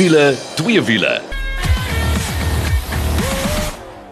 wiele, twee wiele.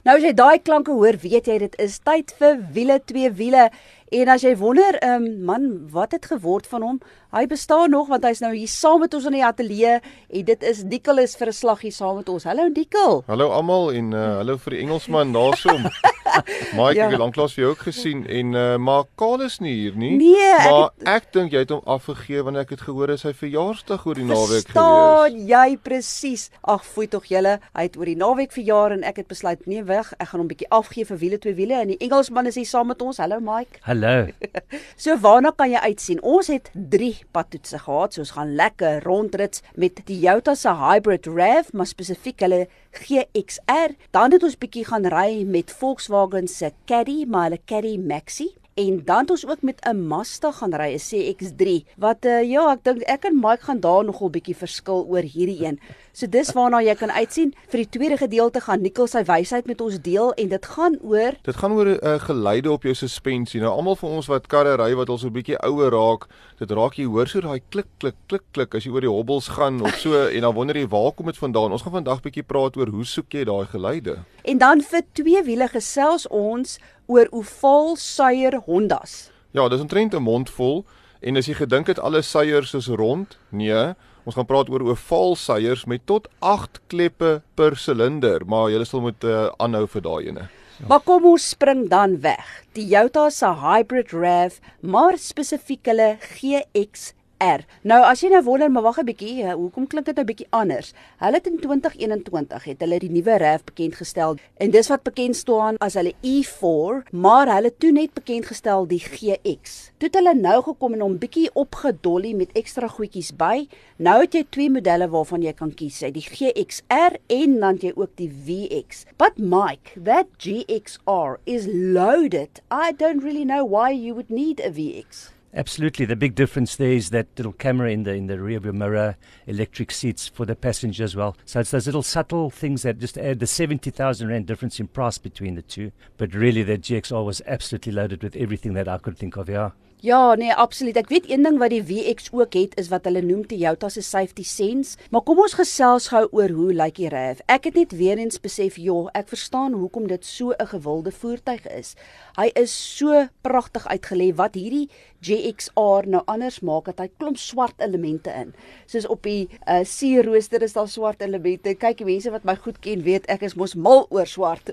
Nou as jy daai klanke hoor, weet jy dit is tyd vir wiele twee wiele. En as jy wonder, ehm um, man, wat het geword van hom? Hy bestaan nog want hy's nou hier saam met ons in die ateljee en dit is Dikkel is vir 'n slag hier saam met ons. Hallo Dikkel. Hallo almal en uh, hallo vir die Engelsman daarsoom. Mike, ja. ek het lanklaas vir jou ook gesien en uh, maar Karl is nie hier nie. Nee, maar ek, ek dink jy het hom afgegee wanneer ek het gehoor is hy verjaarsdag oor die naweek gewees. Staan jy presies? Ag, fooi tog julle. Hy het oor die naweek verjaar en ek het besluit nee weg, ek gaan hom bietjie afgee vir wiele twee wiele en die Engelsman is hier saam met ons. Hallo Mike. Hallo. so waarna kan jy uitsien? Ons het 3 padtoetse gehad, so ons gaan lekker rondrits met die Toyota se Hybrid RAV, maar spesifiek hulle GXR. Dan het ons bietjie gaan ry met Volkswagen se Caddy, maar hulle Caddy Maxi en dan het ons ook met 'n Mazda gaan ry, 'n CX-3 wat uh, ja, ek dink ek en Mike gaan daar nogal bietjie verskil oor hierdie een. So dis waarna jy kan uitsien. Vir die tweede gedeelte gaan Nikkel sy wysheid met ons deel en dit gaan oor Dit gaan oor 'n uh, geluide op jou suspensie. Nou almal van ons wat karre ry wat al so 'n bietjie ouer raak, dit raak jy hoor so daai klik klik klik klik as jy oor die hobbels gaan of so en dan wonder jy waar kom dit vandaan? Ons gaan vandag bietjie praat oor hoe soek jy daai geluide. En dan vir twee wiele gesels ons oor oval suier Hondas. Ja, dis omtrent 'n mond vol en as jy gedink het alle suiers is rond, nee, ons gaan praat oor oval suiers met tot 8 kleppe per silinder, maar jy sal moet uh, aanhou vir daai ene. Ja. Maar kom ons spring dan weg. Toyota se Hybrid RAV, maar spesifiek hulle GX R. Nou as jy nou wonder, maar wag 'n bietjie, hoekom klink dit nou bietjie anders? Hulle het in 2021 het hulle die nuwe RAV bekend gestel en dis wat bekend staan as hulle E4, maar hulle toe net bekend gestel die GX. Toe het hulle nou gekom en hom bietjie opgedolly met ekstra goedjies by. Nou het jy twee modelle waarvan jy kan kies, die GXR en dan jy ook die VX. But Mike, that GXR is loaded. I don't really know why you would need a VX. Absolutely. The big difference there is that little camera in the in the rear view mirror, electric seats for the passenger as well. So it's those little subtle things that just add the 70,000 rand difference in price between the two. But really, the GXR was absolutely loaded with everything that I could think of. Yeah. Ja, nee, absoluut. Ek weet een ding wat die WX ook het is wat hulle noem Toyota se safety sense. Maar kom ons gesels gou oor hoe lyk die RAV. Ek het net weer eens besef, joh, ek verstaan hoekom dit so 'n gewilde voertuig is. Hy is so pragtig uitgelê wat hierdie GXR nou anders maak dat hy klomp swart elemente in. Soos op die uh, see rooster is daar swart elemente. Kyk, die mense wat my goed ken, weet ek is mos mal oor swart.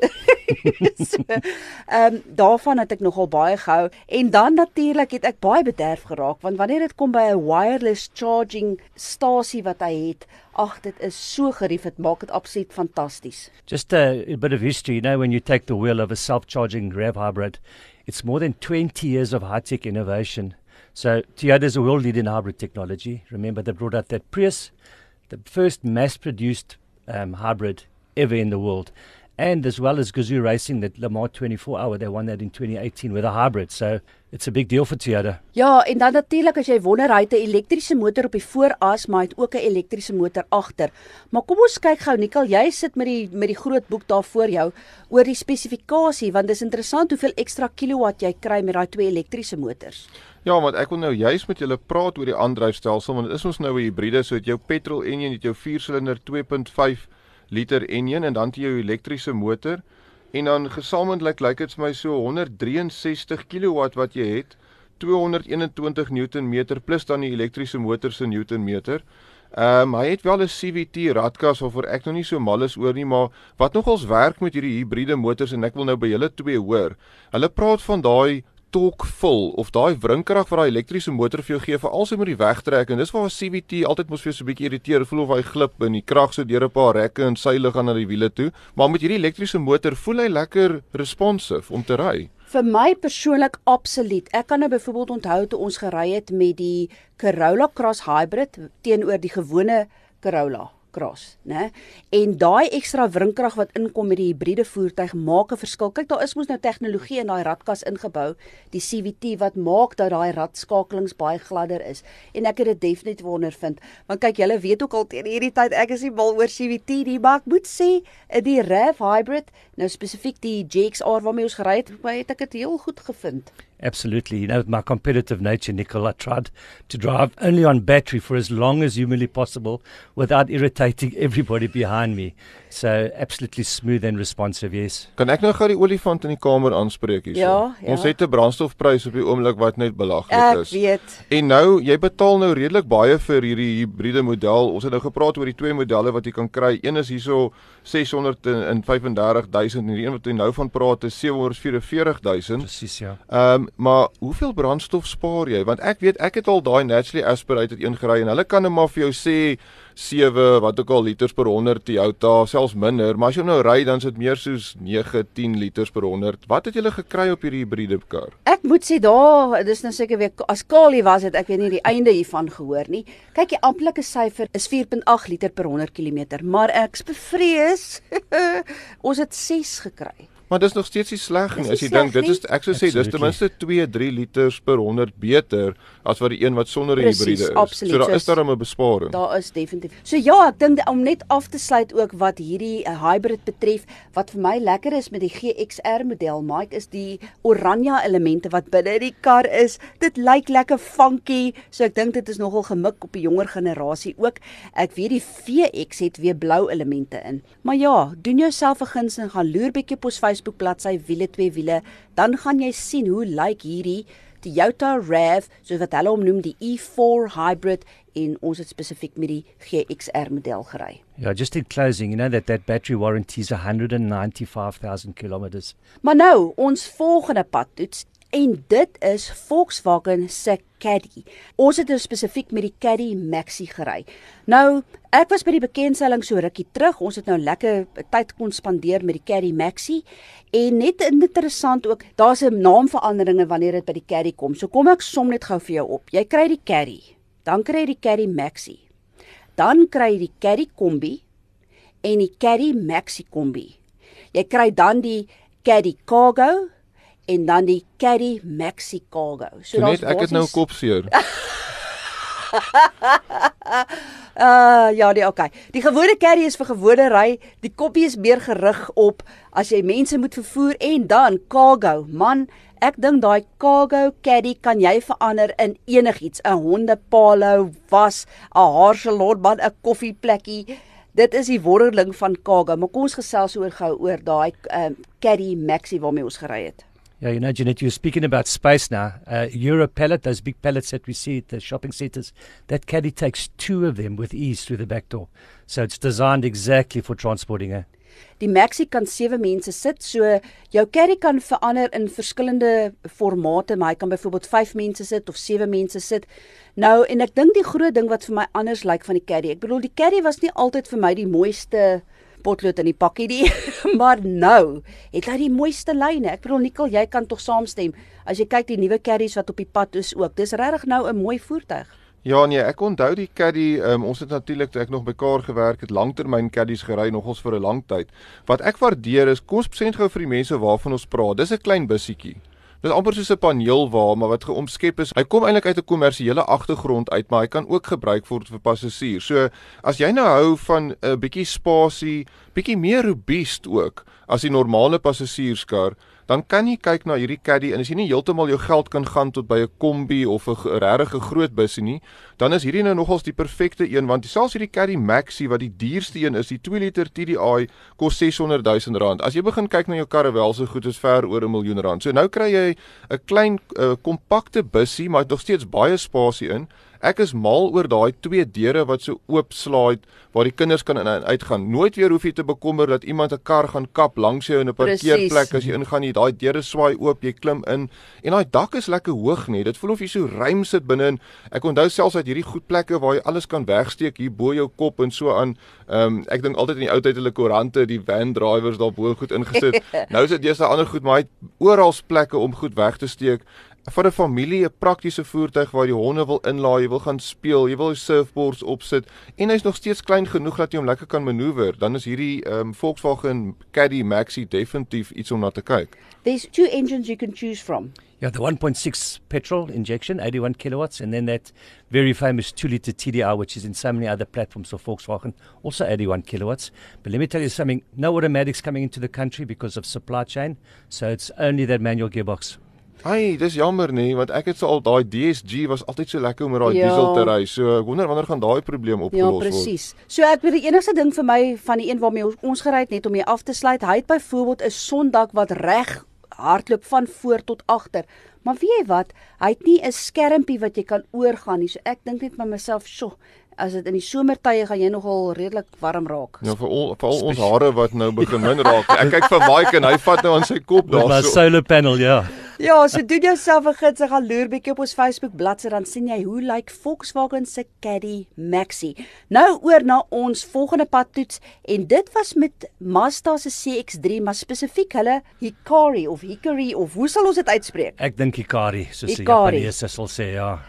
so, ehm um, daarvan het ek nogal baie gehou en dan natuurlik het ek baie bederf geraak want wanneer dit kom by 'n wireless charging stasie wat hy het, ag dit is so gerief, dit maak dit absoluut fantasties. Just a, a bit of history, you know when you take the wheel of a self-charging rev hybrid, it's more than 20 years of high-tech innovation. So Toyota is a world leader in hybrid technology. Remember they brought out that Prius, the first mass-produced um, hybrid ever in the world. And as well as Gazoo Racing, that Le Mans 24 Hour, they won that in 2018 with a hybrid. So it's a big deal for Toyota. Ja, en dan natuurlik as jy wonder, hy het 'n elektriese motor op die vooras, maar hy het ook 'n elektriese motor agter. Maar kom ons kyk gou, Nikkel, jy sit met die met die groot boek daar voor jou oor die spesifikasie, want dis interessant hoeveel ekstra kilowatt jy kry met daai twee elektriese motors. Ja, want ek wil nou juis met julle praat oor die aandryfstelsel want dit is ons nou 'n hibriede, so het jou petrol en jy het jou 4-silinder 2.5 liter enjin en dan jy jou elektriese motor en dan gesamentlik lyk dit vir my so 163 kW wat jy het 221 Newtonmeter plus dan die elektriese motor se Newtonmeter. Ehm um, hy het wel 'n CVT radkas waarvoor ek nog nie so mal is oor nie, maar wat nogals werk met hierdie hibriede motors en ek wil nou by julle twee hoor. Hulle praat van daai torque vol of daai wrinkrag wat daai elektriese motor vir jou gee vir alsin met die wegtrek en dis waar 'n CVT altyd mos vir so 'n bietjie irriteer voel of hy glip in die krag so deur 'n paar rekke en seile gaan na die wiele toe maar met hierdie elektriese motor voel hy lekker responsive om te ry. Vir my persoonlik absoluut. Ek kan nou byvoorbeeld onthou toe ons gery het met die Corolla Cross Hybrid teenoor die gewone Corolla kras, né? En daai ekstra wrinkrag wat inkom met die hibriede voertuig maak 'n verskil. Kyk, daar is mos nou tegnologie in daai radkas ingebou, die CVT wat maak dat daai radskakelings baie gladder is. En ek het dit definitief wondervind. Want kyk, julle weet ook al teen hierdie tyd ek is nie mal oor CVT nie, maar ek moet sê, die RAV hybrid, nou spesifiek die GXR waarmee ons gery het, het ek dit heel goed gevind. Absolutely. You know, with my competitive nature, Nicole, I tried to drive only on battery for as long as humanly possible without irritating everybody behind me. So, absolutely smooth and responsive, yes. Kan ek nou gou die olifant in die kamer aanspreek hierso? Ja, ja. Ons het 'n brandstofprys op die oomblik wat net belaglik Ek is. weet. En nou, jy betaal nou redelik baie vir hierdie hibriede model. Ons het nou gepraat oor die twee modelle wat jy kan kry. Een is hierso 635000 en die een wat jy nou van praat is 744000. Presies, ja. Ehm um, maar hoeveel brandstof spaar jy? Want ek weet ek het al daai naturally aspirated een gery en hulle kan net maar vir jou sê 7 wat ook al liters per 100 Toyota, selfs minder, maar as jy nou ry dan is dit meer soos 9, 10 liters per 100. Wat het julle gekry op hierdie hybride kar? Ek moet sê daar, dis nou seker weer as Kali was dit, ek weet nie die einde hiervan gehoor nie. Kyk, die amptelike syfer is 4.8 liter per 100 km, maar ek's bevrees ons het 6 gekry. Maar dis nog steeds nie sleg nie. As jy dink dit is ek sou sê dis ten minste 2, 3 liters per 100 beter as wat die een wat sonder 'n hybride is. absoluut. So daar is daar 'n besparing. Daar is definitief. So ja, ek dink om net af te sluit ook wat hierdie uh, hybrid betref, wat vir my lekker is met die GXR model, Mike, is die oranje elemente wat binne in die kar is. Dit lyk lekker funky, so ek dink dit is nogal gemik op die jonger generasie ook. Ek weet die VX het weer blou elemente in. Maar ja, doen jouself 'n guns en gaan loer bietjie op ons Facebook bladsy wiele twee wiele, dan gaan jy sien hoe lyk hierdie Toyota RAV, soos wat hulle hom noem, die E4 hybrid en ons het spesifiek met die GXR model gery. Yeah, just in closing, you know that that battery warranty is 195,000 kilometers. Maar nou, ons volgende padtoets en dit is Volkswagen se Caddy. Ons het nou spesifiek met die Caddy Maxi gery. Nou, ek was by die bekendstelling so rukkie terug. Ons het nou lekker tyd kon spandeer met die Caddy Maxi en net interessant ook, daar's 'n naamveranderinge wanneer dit by die Caddy kom. So kom ek som net gou vir jou op. Jy kry die Caddy, dan kry jy die Caddy Maxi. Dan kry jy die Caddy Kombi en die Caddy Maxi Kombi. Jy kry dan die Caddy Cargo en dan die Caddy Maxi Cargo. So net ek het nou basies- kopseer. Uh ja, die okay. Die gewone carry is vir gewone ry. Die koppie is meer gerig op as jy mense moet vervoer en dan cargo. Man, ek dink daai cargo caddy kan jy verander in enigiets. 'n Hondepalo, was, 'n haarsalon, man, 'n koffieplekkie. Dit is die wonderling van cargo. Maar kom ons gesels oor gou oor daai um, caddy maxi waarmee ons gery het. Yeah, you know, Jeanette, you're speaking about space now. Uh, Euro pallet, those big pallets that we see at the shopping centres, that caddy takes two of them with ease through the back door. So it's designed exactly for transporting her. Die Maxi kan 7 mense sit. So jou carry kan verander in verskillende formate, maar hy kan byvoorbeeld 5 mense sit of 7 mense sit. Nou en ek dink die groot ding wat vir my anders lyk van die carry. Ek bedoel die carry was nie altyd vir my die mooiste potlood in die pakkie nie, maar nou het hy die mooiste lyne. Ek bedoel Nikkel, jy kan tog saamstem. As jy kyk die nuwe carries wat op die pad is ook. Dis regtig nou 'n mooi voertuig. Ja nee, ek onthou die Caddy, um, ons het natuurlik toe ek nog by Kaar gewerk het, langtermyn Caddies gery nogals vir 'n lang tyd. Wat ek waardeer is, kom ons present gou vir die mense waarvan ons praat. Dis 'n klein bussietjie. Dit is amper soos 'n paneelwa, maar wat geomskep is. Hy kom eintlik uit 'n kommersiële agtergrond uit, maar hy kan ook gebruik word vir passasiers. So as jy nou hou van 'n uh, bietjie spasie, bietjie meer robuust ook as die normale passasierskar, dan kan jy kyk na hierdie Caddy en as jy nie heeltemal jou geld kan gaan tot by 'n kombi of 'n regtig groot busie nie, dan is hierdie nou nogals die perfekte een want selfs hierdie Caddy Maxi wat die duurste een is, die 2 liter TDI kos 600 000 rand. As jy begin kyk na jou karre se goed is ver oor 'n miljoen rand. So nou kry jy 'n klein uh, kompakte busie maar nog steeds baie spasie in. Ek is mal oor daai twee deure wat so oop slaai waar die kinders kan in en uitgaan. Nooit weer hoef jy te bekommer dat iemand 'n kar gaan kap langs jou in 'n parkeerplek as jy ingaan nie. Daai deure swaai oop, jy klim in en daai dak is lekker hoog nie. Dit voel of jy so ruim sit binne. Ek onthou selfs uit hierdie goed plekke waar jy alles kan wegsteek hier bo jou kop en so aan. Ehm um, ek dink altyd in die ou tyd hulle koerante, die van drivers daar bo goed ingesit. nou is dit 'n ander goed, maar hy het oral plekke om goed weg te steek vir 'n familie 'n praktiese voertuig waar jy honde wil inlaai, jy wil gaan speel, jy wil jou surfboards opsit en hy's nog steeds klein genoeg dat jy hom lekker kan manoeuvreer, dan is hierdie um, Volkswagen Caddy Maxi definitief iets om na te kyk. There's two engines you can choose from. Yeah, the 1.6 petrol injection, 81 kilowatts, and then that very famous 2 liter TDI, which is in so many other platforms of Volkswagen, also 81 kilowatts. But let me tell you something no automatics coming into the country because of supply chain, so it's only that manual gearbox. Ai, dis jammer nee, want ek het so al daai DSG was altyd so lekker om met daai Ja. diesel te ry. So ek wonder wanneer gaan daai probleem Ja, opgelos word. presies. So ek weet die enigste ding vir my van die een waarmee ons, ons gery het net om hier af te sluit, hy het byvoorbeeld 'n sondak wat reg hardloop van voor tot agter. Maar weet jy wat? Hy het nie 'n skermpie wat jy kan oorgaan nie. So ek dink net by myself, "Sjoe, as dit in die somertye gaan jy nogal redelik warm raak." Ja, vir al vir al ons hare wat nou begin min raak. Ek kyk vir Mike en hy vat nou aan sy kop With my daarso. solar panel, yeah. Ja, so doen jouself 'n gids, gaan loer bietjie op ons Facebook bladsy dan sien jy hoe lyk Volkswagen se Caddy Maxi. Nou oor na ons volgende padtoets en dit was met Mazda se CX-3, maar spesifiek hulle Hikari of Hickory of hoe sal ons dit uitspreek? Ek dink Ikari, soos die Ikari. Japaneese sal sê, ja.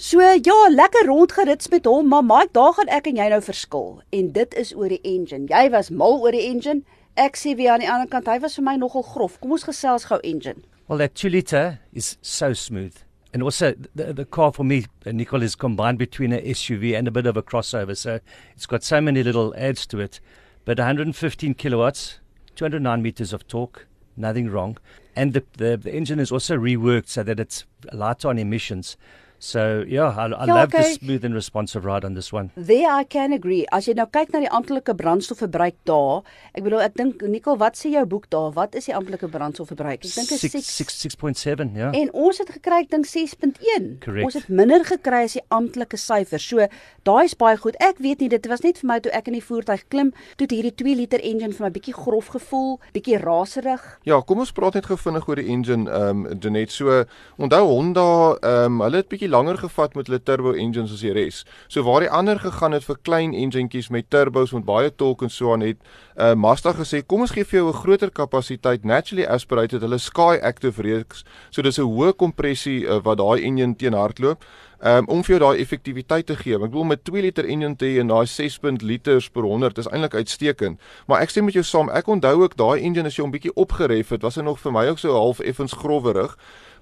So ja, lekker rondgerits met hom, maar Mike, daar gaan ek en jy nou verskil en dit is oor die engine. Jy was mal oor die engine. Ek sê weer aan die ander kant, hy was vir my nogal grof. Kom ons gesels gou engine. Well, that 2 liter is so smooth. And also, the, the car for me, uh, Nicole, is combined between a SUV and a bit of a crossover. So it's got so many little adds to it. But 115 kilowatts, 209 meters of torque, nothing wrong. And the, the, the engine is also reworked so that it's lighter on emissions. So, yeah, I, I Ja, love the okay. smooth and responsive ride on this one. There I can agree. As jy nou kyk na die amptelike brandstofverbruik daar, ek bedoel ek dink Nicole, wat sê jou boek daar? Wat is die amptelike brandstofverbruik? Ek dink dit is 6 6, 6.7, yeah. En ons het gekry ek dink 6.1. Correct. Ons het minder gekry as die amptelike syfer. So daai is baie goed. Ek weet nie dit was net vir my toe ek in die voertuig klim, toe het hierdie 2 liter engine vir my bietjie grof gevoel, bietjie raserig. Ja, kom ons praat net gou vinnig oor die engine ehm um, Janet. So onthou Honda ehm um, hulle het bietjie langer gevat met hulle turbo engines as die res. So waar die ander gegaan het vir klein engineetjies met turbos met baie torque en so aan het, uh, Mazda gesê kom ons gee vir jou 'n groter kapasiteit naturally aspirated hulle Sky Active reeks. So dis 'n hoë kompressie uh, wat daai engine teen hardloop. Um, om vir jou daai effektiwiteit te gee. Ek bedoel met 2 liter engine te en daai 6 liters per 100 is eintlik uitstekend. Maar ek stem met jou saam. Ek onthou ook daai engine as jy hom bietjie opgeref het, was hy nog vir my ook so half effens growwerig.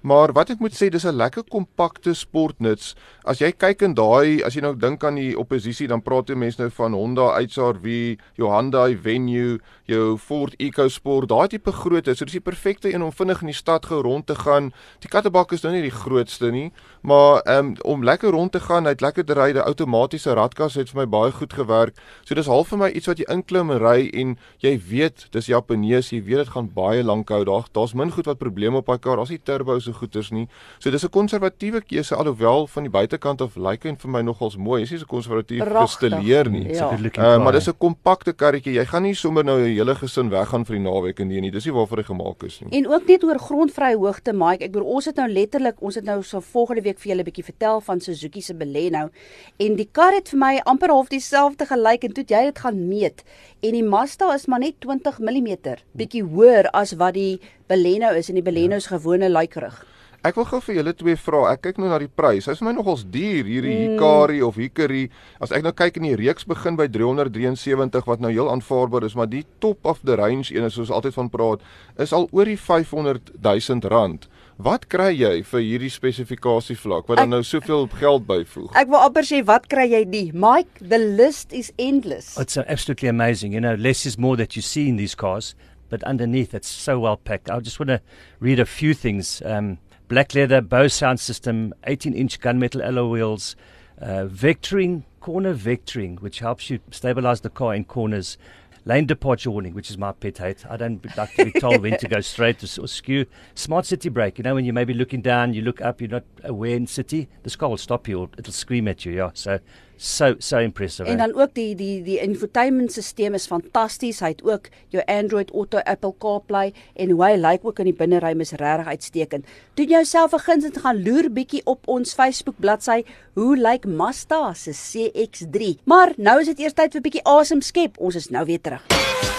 Maar wat ek moet sê, dis 'n lekker kompakte sportnuts. As jy kyk in daai, as jy nou dink aan die oppositie, dan praat jy mense nou van Honda HR-V, jou Hyundai Venue, jou Ford EcoSport, daai tipe grootte. So dis die perfekte een om vinnig in die stad gou rond te gaan. Die kattebak is nou nie die grootste nie, maar um, om lekker rond te gaan, hy het lekker te ry, die outomatiese radkas het vir my baie goed gewerk. So dis half vir my iets wat jy inklim en ry en jy weet, dis Japanees, jy weet dit gaan baie lank hou. Daar daar's min goed wat probleme op daai kar. Daar's nie turbos so goeters nie. So dis 'n konservatiewe keuse alhoewel van die buitekant af lyk hy vir my nogals mooi. Hy's nie so konservatief gestileer nie. Ja. Uh, maar dis 'n kompakte karretjie. Jy gaan nie sommer nou 'n hele gesin weggaan vir die naweek en nee nie. Dis nie waarvoor hy gemaak is nie. En ook net oor grondvrye hoogte, Mike. Ek bedoel ons het nou letterlik, ons het nou so volgende week vir julle 'n bietjie vertel van Suzuki se Baleno en die kar het vir my amper half dieselfde gelyk en toe jy dit gaan meet. En die Mazda is maar net 20 mm bietjie hoër as wat die Baleno is en die Baleno se gewone luikerig. Ek wil gou vir julle twee vra. Ek kyk nou na die prys. Hy's vir my nogals duur hierdie Hikari of Hickory. As ek nou kyk in die reeks begin by 373 wat nou heel aanvaarbaar is, maar die top of the range een soos altyd van praat, is al oor die 500 000 rand. Wat kry jy vir hierdie spesifikasie vlak wat dan Ek- nou soveel geld byvoeg? Ek wil amper sê wat kry jy nie? Mike, the list is endless. It's absolutely amazing. You know, less is more that you see in these cars, but underneath it's so well packed. I just want to read a few things. Um, black leather, Bose sound system, 18-inch gunmetal alloy wheels, uh, vectoring, corner vectoring, which helps you stabilize the car in corners. Lane departure warning, which is my pet hate. I don't like to be told when to go straight or, or skew. Smart city brake. You know, when you may be looking down, you look up, you're not aware in city, this car will stop you or it'll scream at you. Yeah, so so so impressive. En dan ook die die die infotainmentstelsel is fantasties. Hy het ook jou Android Auto, Apple CarPlay en hoe hy lyk ook in die binneruim is regtig uitstekend. Doen jouself 'n guns en gaan loer bietjie op ons Facebook bladsy hoe lyk Mazda se CX-3. Maar nou is dit eers tyd vir bietjie asem skep. Ons is nou weer terug.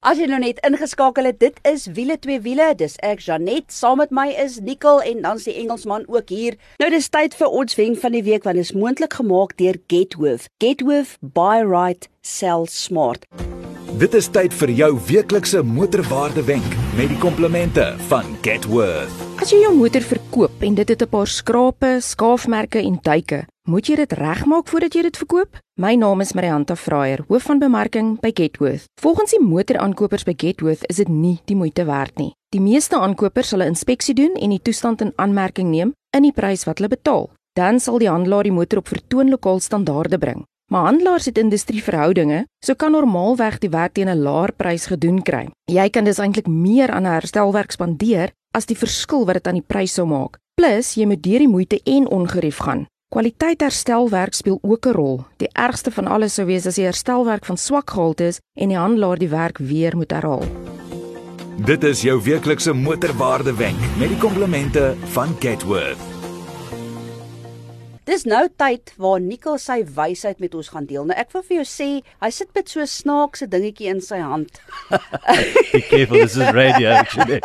As jy nou net ingeskakel het, dit is wiele twee wiele. Dis ek Janet, saam met my is Nicole en dan's die Engelsman ook hier. Nou dis tyd vir ons wenk van die week want dit is moontlik gemaak deur Getworth. Getworth buy right, sell smart. Dit is tyd vir jou weeklikse motorwaarde wenk met die komplimente van Getworth. As jy jou motor verkoop en dit het 'n paar skrape, skaafmerke en duike, moet jy dit regmaak voordat jy dit verkoop? My naam is Marianta Fraier, hoof van bemarking by Getworth. Volgens die motoraankopers by Getworth is dit nie die moeite werd nie. Die meeste aankopers sal 'n inspeksie doen en die toestand in aanmerking neem in die prys wat hulle betaal. Dan sal die handelaar die motor op vertoonlokaal standaarde bring. Maar handelaars het industrieverhoudinge, so kan normaalweg die werk teen 'n laer prys gedoen kry. Jy kan dus eintlik meer aan 'n herstelwerk spandeer as die verskil wat dit aan die prys sou maak. Plus, jy moet deur die moeite en ongerief gaan. Kwaliteit herstelwerk speel ook 'n rol. Die ergste van alles sou wees as die herstelwerk van swak gehalte is en die handelaar die werk weer moet herhaal. Dit is jou weeklikse motorwaarde wenk met die komplimente van Getworth. Dis nou tyd waar Nicole sy wysheid met ons gaan deel. Nou ek wil vir jou sê, hy sit met so 'n snaakse dingetjie in sy hand. Be careful, this is radio actually.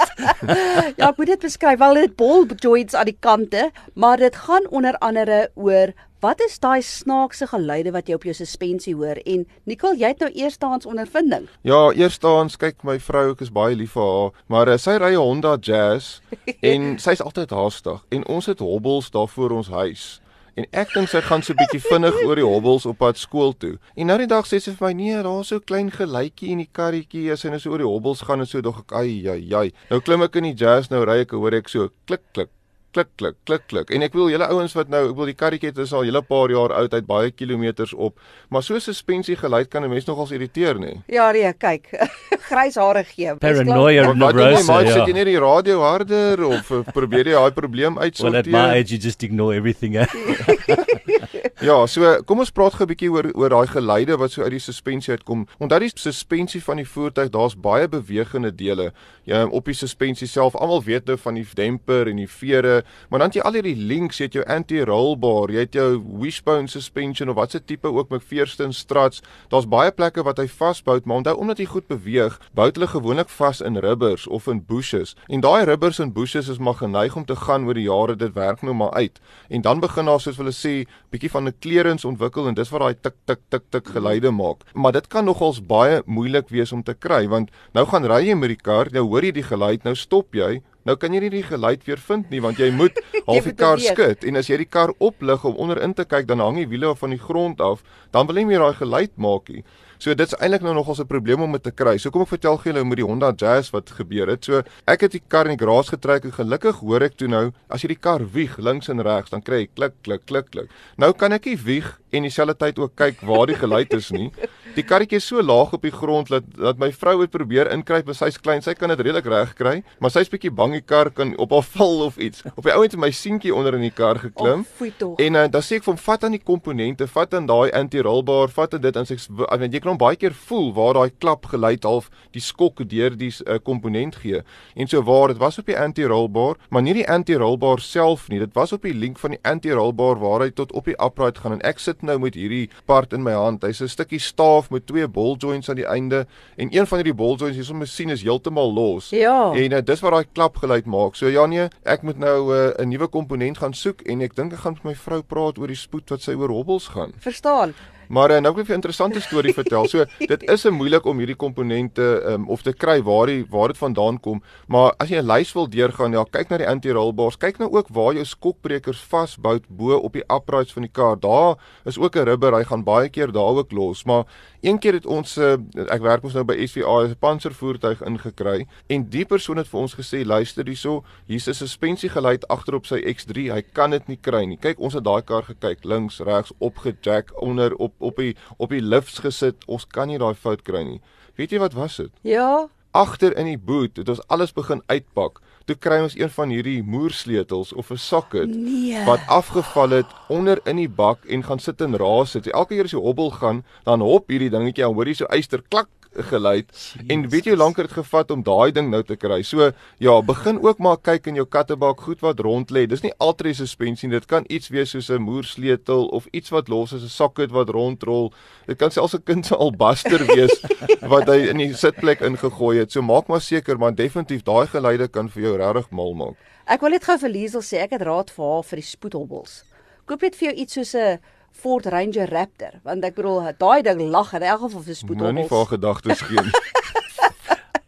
ja, ek moet dit beskryf. Wel dit ball joints aan die kante, maar dit gaan onder andere oor wat is daai snaakse geluide wat jy op jou suspensie hoor? En Nicole, jy het nou eerstehands ondervinding. Ja, eerstehands kyk my vrou, ek is baie lief vir haar, maar uh, sy ry 'n Honda Jazz en sy's altyd haastig en ons het hobbels daar voor ons huis. En ek dink sy gaan so bietjie vinnig oor die hobbels op pad skool toe. En nou die dag sê sy vir my: "Nee, daar's so klein geluitjie in die karretjie as sy nou so oor die hobbels gaan en so dog ek, "Ai, ai, ai." Nou klim ek in die jazz, nou ry ek, hoor ek so klik klik klik klik klik klik en ek wil julle ouens wat nou ek wil die karretjie is al hele paar jaar oud uit baie kilometers op maar so suspensie geluid kan 'n mens nogals irriteer nê Ja nee kyk grys hare gee Paranoia neurosis. maar sit Ja. jy net die radio harder of uh, probeer jy daai probleem Well, at uitsorteer my age, you just ignore everything. Eh? Ja, so kom ons praat gou 'n bietjie oor oor daai geluide wat so uit die suspensie uitkom. Onthou die suspensie van die voertuig, daar's baie bewegende dele. Ja, op die suspensie self. Almal weet nou van die demper en die vere, maar dan het jy al hierdie links, jy het jou anti-roll bar, jy het jou wishbone suspension of wat se tipe ook McPherson struts. Daar's baie plekke wat hy vasbou, maar onthou omdat hy goed beweeg, bou hulle gewoonlik vas in rubbers of in bushes. En daai rubbers en bushes is maar geneig om te gaan oor die jare, dit werk nou maar uit. En dan begin daar soos hulle sê, bietjie van 'n kleurings ontwikkel en dis wat daai tik tik tik tik geluide maak. Maar dit kan nogals baie moeilik wees om te kry want nou gaan ry jy met die kar, nou hoor jy die geluid, nou stop jy. Nou kan jy nie die geluid weer vind nie want jy moet half die moet kar skud en as jy die kar oplig om onderin te kyk dan hang die wiele van die grond af, dan wil jy nie meer daai geluid maak nie. So dit's eintlik nou nogals 'n probleem om dit te kry. So kom ek vertel gou julle met die Honda Jazz wat gebeur het. So ek het die kar in die garage getrek en gelukkig hoor ek toe nou as jy die kar wieg links en regs dan kry jy klik klik klik klik. Nou kan ek nie wieg en dieselfde tyd ook kyk waar die geluid is nie. Die karretjie is so laag op die grond dat dat my vrou het probeer inkruip, maar sy's klein, sy kan dit redelik reg kry, maar sy's bietjie bang die kar kan op haar val of iets. Op die ouend het my seentjie onder in die kar geklim. Oh. En uh, dan sê ek vir hom vat aan die komponente, vat aan daai anti-rollbar, vat aan dit en sê ek w- want jy kan hom baie keer voel waar daai klap geluid half die skok deur die uh, komponent gee. En so waar dit was op die anti-rollbar, maar nie die anti-rollbar self nie. Dit was op die link van die anti-rollbar waar hy tot op die upright gaan en ek sit nou met hierdie part in my hand. Hy's 'n stukkie staaf met twee ball joints aan die einde en een van hierdie ball joints hier sommer sien is heeltemal los. Ja. En uh, dis wat daai klapgeluid maak. So ja nee, ek moet nou uh, 'n nuwe komponent gaan soek en ek dink ek gaan met my vrou praat oor die spoed wat sy oor hobbels gaan. Verstaan. Maar uh, nou wil ek vir 'n interessante storie vertel. So dit is 'n moeilik om hierdie komponente um, of te kry waar die waar dit vandaan kom, maar as jy 'n lys wil deurgaan, ja, kyk na die anti-rollbars, kyk nou ook waar jou skokbrekers vasbou bo op die uprights van die kar. Daar is ook 'n rubber, hy gaan baie keer daar ook los, maar een keer het ons uh, ek werk ons nou by SVA, 'n panservoertuig ingekry en die persoon het vir ons gesê, luister hierso, hier's 'n suspensiegeluid agter op sy X3, hy kan dit nie kry nie. Kyk, ons het daai kar gekyk, links, regs, opgejack, onder op op die op die lifts gesit. Ons kan nie daai fout kry nie. Weet jy wat was dit? Ja. Agter in die boot het ons alles begin uitpak. Toe kry ons een van hierdie moersleutels of 'n socket Nee. wat afgeval het onder in die bak en gaan sit en raas het. Elke keer as jy hobbel gaan, dan hop hierdie dingetjie, dan hoor jy so yster klak gelei en weet jy hoe lank dit gevat om daai ding nou te kry. So ja, begin ook maar kyk in jou kattebak goed wat rond lê. Dis nie altyd suspensie, dit kan iets wees soos 'n moersleutel of iets wat los is, 'n socket wat rondrol. Dit kan selfs 'n kind se albaster wees wat hy in die sitplek ingegooi het. So maak maar seker, maar definitief daai geleide kan vir jou regtig mal maak. Ek wil net gou vir Liesel sê ek het raad vir haar vir die spoedhobbels. Koop net vir jou iets soos 'n Ford Ranger Raptor, want ek bedoel daai ding lag in elk geval vir spoedhobbels. Nou nie vir gedagtes gee nie.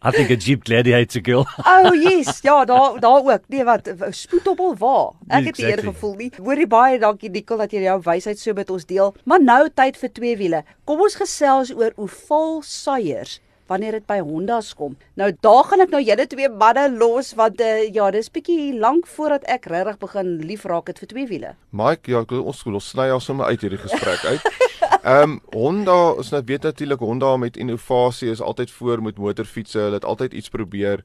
I think a Jeep Gladiator girl. oh yes, ja, daar daar ook. Nee, wat spoedhobbel waar? Ek het Exactly. eer gevoel nie. Hoorie baie dankie Nicole dat jy jou wysheid so met ons deel. Maar nou tyd vir twee wiele. Kom ons gesels oor hoe vol saiers wanneer dit by Honda's kom. Nou daar gaan ek nou julle twee manne los want uh, ja, dis bietjie lank voordat ek regtig begin lief raak het vir twee wiele. Mike, ja, ons skool sny al sommer uit hierdie gesprek uit. Ehm um, Honda, ons nou weet natuurlik Honda met innovasie is altyd voor met motorfietsse. Hulle het altyd iets probeer.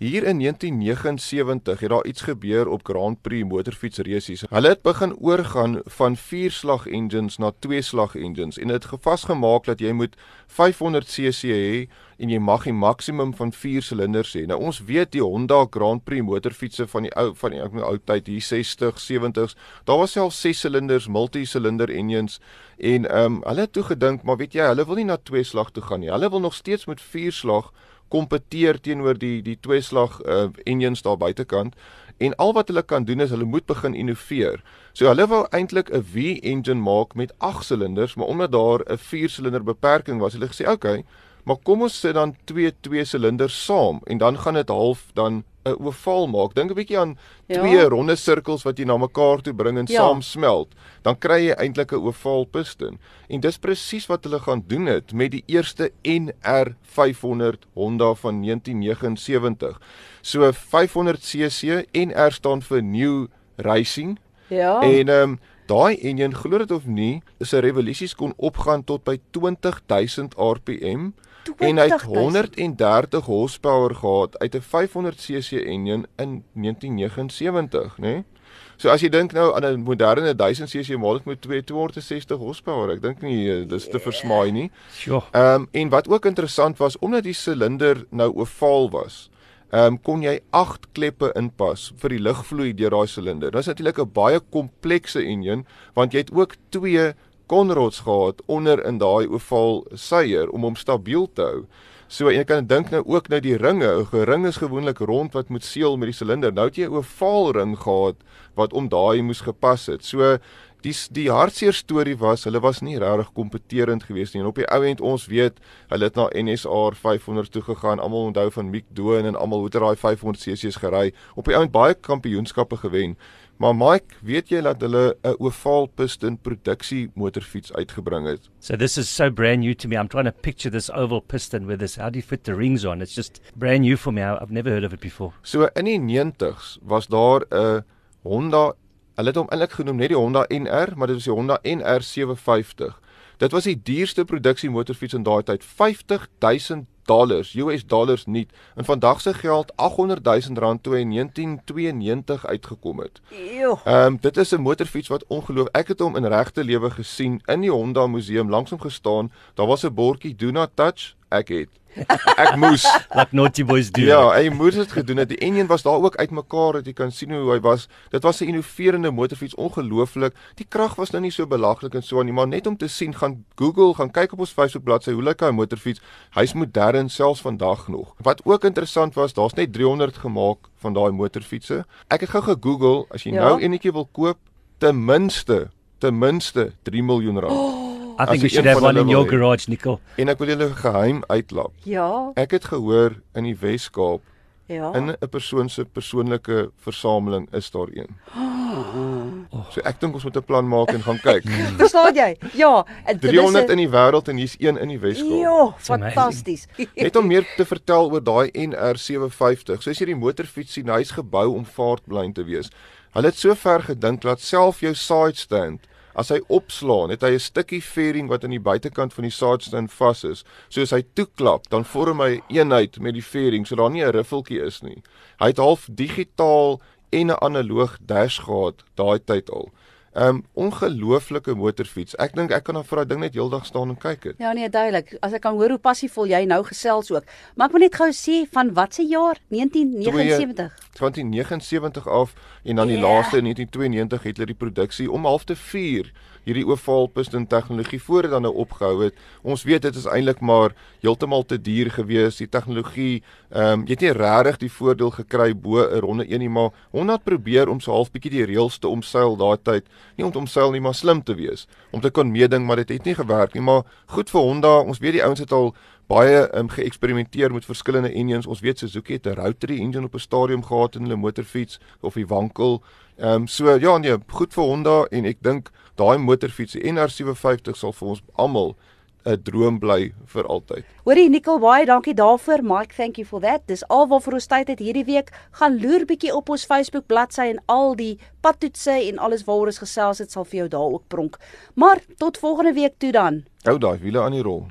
Hier in 1979 het daar iets gebeur op Grand Prix motorfietsresies. Hulle het begin oorgaan van 4-slag engines na 2-slag engines en dit gevasgemaak dat jy moet 500 cc hê en jy mag die maksimum van 4 silinders hê. Nou ons weet die Honda Grand Prix motorfietsse van die ou van die ou tyd hier 60, 70s, daar was self 6 silinders multi-silinder engines en ehm um, hulle het toe gedink, maar weet jy, hulle wil nie na 2 slag toe gaan nie. Hulle wil nog steeds met 4 slag kompeteer teenoor die die twee slag uh, engines daar buitekant en al wat hulle kan doen is hulle moet begin innoveer. So hulle wou eintlik 'n V-engine maak met 8 silinders, maar omdat daar 'n 4-silinder beperking was, hulle gesê, "Oké, okay, maar kom ons sit dan twee twee silinders saam en dan gaan dit half dan 'n ovaal maak. Dink 'n bietjie aan Ja. twee ronde sirkels wat jy na mekaar toe bring en Ja. saam smelt. Dan kry jy eintlik 'n ovaal piston. En dis presies wat hulle gaan doen het met die eerste NR500 Honda van 1979. So 500cc NR staan vir New Racing Ja. en ehm um, daai enjin glo dit of nie, is 'n revolusies kon opgaan tot by 20000 rpm en hy het 130 horsepower gehad uit 'n 500cc enjin in 1979, né? Nee? So as jy dink nou aan 'n moderne 1000cc model met 2 260 horsepower, ek dink nie eh, dis te versmaai nie. Ehm um, en wat ook interessant was omdat die silinder nou ovaal was, ehm um, kon jy 8 kleppe inpas vir die lugvloei deur daai silinder. Dit is natuurlik 'n baie komplekse enjin want jy het ook twee konrods gehad onder in daai ovaal seier om hom stabiel te hou. So jy kan dink nou ook nou die ringe, 'n ring is gewoonlik rond wat moet seël met die silinder. Nou het jy 'n ovaal ring gehad wat om daai moes gepas het. So die die hartseer storie was hulle was nie regtig kompeterend geweest nie en op die ou end ons weet hulle het na NSR 500 toe gegaan almal onthou van Mick Doen en almal hoe het daai 500 cc's gery op die ou end baie kampioenskappe gewen maar Mike weet jy dat hulle 'n ovaal piston produksie motorfiets uitgebring het So this is so brand new to me. I'm trying to picture this oval piston with this. How do you fit the rings on? It's just brand new for me. I've never heard of it before. So in die 90s was daar 'n Honda, hulle het hom eintlik genoem net die Honda NR, maar dit was die Honda NR 750. Dit was die duurste produksie motorfiets in daai tyd, 50000 dollars, US dollars nie. In vandag se geld 800000 rand toe in 1992 uitgekom het. Ehm um, dit is 'n motorfiets wat ongeloof. Ek het hom in regte lewe gesien in die Honda museum langs hom gestaan. Daar was 'n bordjie do not touch. Ek het. Ek moes Like naughty boys do. Ja, hy moes dit gedoen het. Die enjin was daar ook uitmekaar dat jy kan sien hoe hy was. Dit was 'n innoverende motorfiets, ongelooflik. Die krag was nou nie so belaglik en so aan nie, maar net om te sien, gaan Google, gaan kyk op ons Facebook bladsy hoe lyk hy motorfiets. Hy's modern selfs vandag nog. Wat ook interessant was, daar's net 300 gemaak van daai motorfietsse. Ek het gou gegoogel, as jy Ja. nou enetjie wil koop, ten minste, ten minste 3 miljoen rand. Oh. I think we should have van one in your garage, Nicole. En ek wil julle geheim uitlap. Ja. Ek het gehoor in die Wes-Kaap Ja. In 'n persoon se persoonlike versameling is daar een. So ek dink ons moet 'n plan maak en gaan kyk. Verstaan jy? Ja, en dit is 300 'n- in die wêreld en hier's een in die Weskaap. Ja, fantasties. Net om meer te vertel oor daai NR750. So as jy die motorfiets sien, hy's gebou om vaartblind te wees. Hulle het so ver gedink dat self jou side stand As hy opslaan, het hy 'n stukkie fairing wat aan die buitekant van die side stand vas is. So as hy toeklap, dan vorm hy eenheid met die fairing, so daar nie 'n riffeltjie is nie. Hy het half digitaal en 'n analoog dash gehad daai tyd al. Um ongelooflike motorfiets. Ek dink ek kan dan vir daai ding net heeldag staan en kyk dit. Ja nee, duidelik. As ek kan hoor hoe passievol jy nou gesels ook. Maar ek wil net gou sê van watse jaar? 1979. 1979 af en dan die Ja. laaste in 1992 het hulle die produksie om half te 4 hierdie oval piston tegnologie voor dit dan nou opgehou het. Ons weet dit is eintlik maar heeltemal te duur gewees. Die tegnologie, ehm um, jy het nie regtig die voordeel gekry bo 'n ronde een nie, maar Honda het probeer om so half bietjie die reëls te omseil daai tyd. Nie om te omseil nie, maar slim te wees. Om te kon meeding, maar dit het nie gewerk nie, maar goed vir Honda. Ons weet die ouens het al baie um, geëksperimenteer met verskillende engines. Ons weet Suzuki het 'n rotary engine op 'n stadium gehad in hulle motorfiets of die wankel. Ehm um, so ja nee, goed vir Honda en ek dink daai motorfiets, die NR750 sal vir ons almal 'n droom bly vir altyd. Hoorie Nicole, baie dankie daarvoor. Mike, thank you for that. Dis alwaar ons tyd het hierdie week. Gaan loer bietjie op ons Facebook bladsy en al die padtoetse en alles waaroor ons gesels het sal vir jou daar ook pronk. Maar tot volgende week toe dan. Hou daai wiele aan die rol.